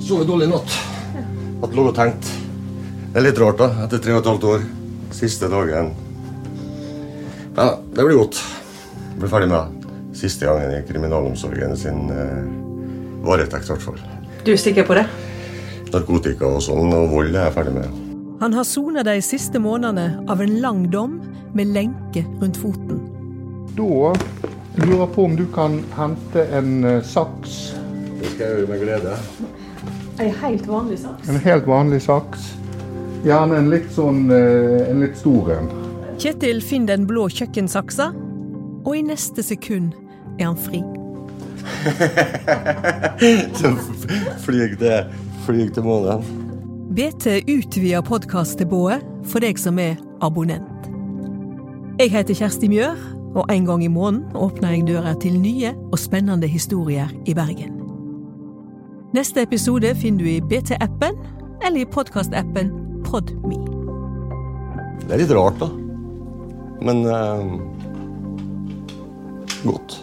Sovet dårlig i natt. Hatt ligget og tenkt. Det er litt rart, da, etter tre og et halvt år. Siste dagen. Ja, det blir godt. Jeg Blir ferdig med det. Siste gangen i kriminalomsorgen sin eh, varetekt, i hvert fall. Du er sikker på det? Narkotika og sånn, og vold er jeg ferdig med. Han har sona de siste månedene av en lang dom med lenke rundt foten. Da lurer jeg på om du kan hente en uh, saks. Det skal jeg gjøre med glede. En helt vanlig saks? En helt vanlig saks. Gjerne en litt sånn uh, en litt stor en. Kjetil finner den blå kjøkkensaksa, og i neste sekund er han fri. flyg til, flyr til månen. BT utvider podkasttilbudet for deg som er abonnent. Jeg heter Kjersti Mjør, og en gang i måneden åpner jeg døra til nye og spennende historier i Bergen. Neste episode finner du i BT-appen eller i podkastappen Podme. Det er litt rart, da. Men uh, godt.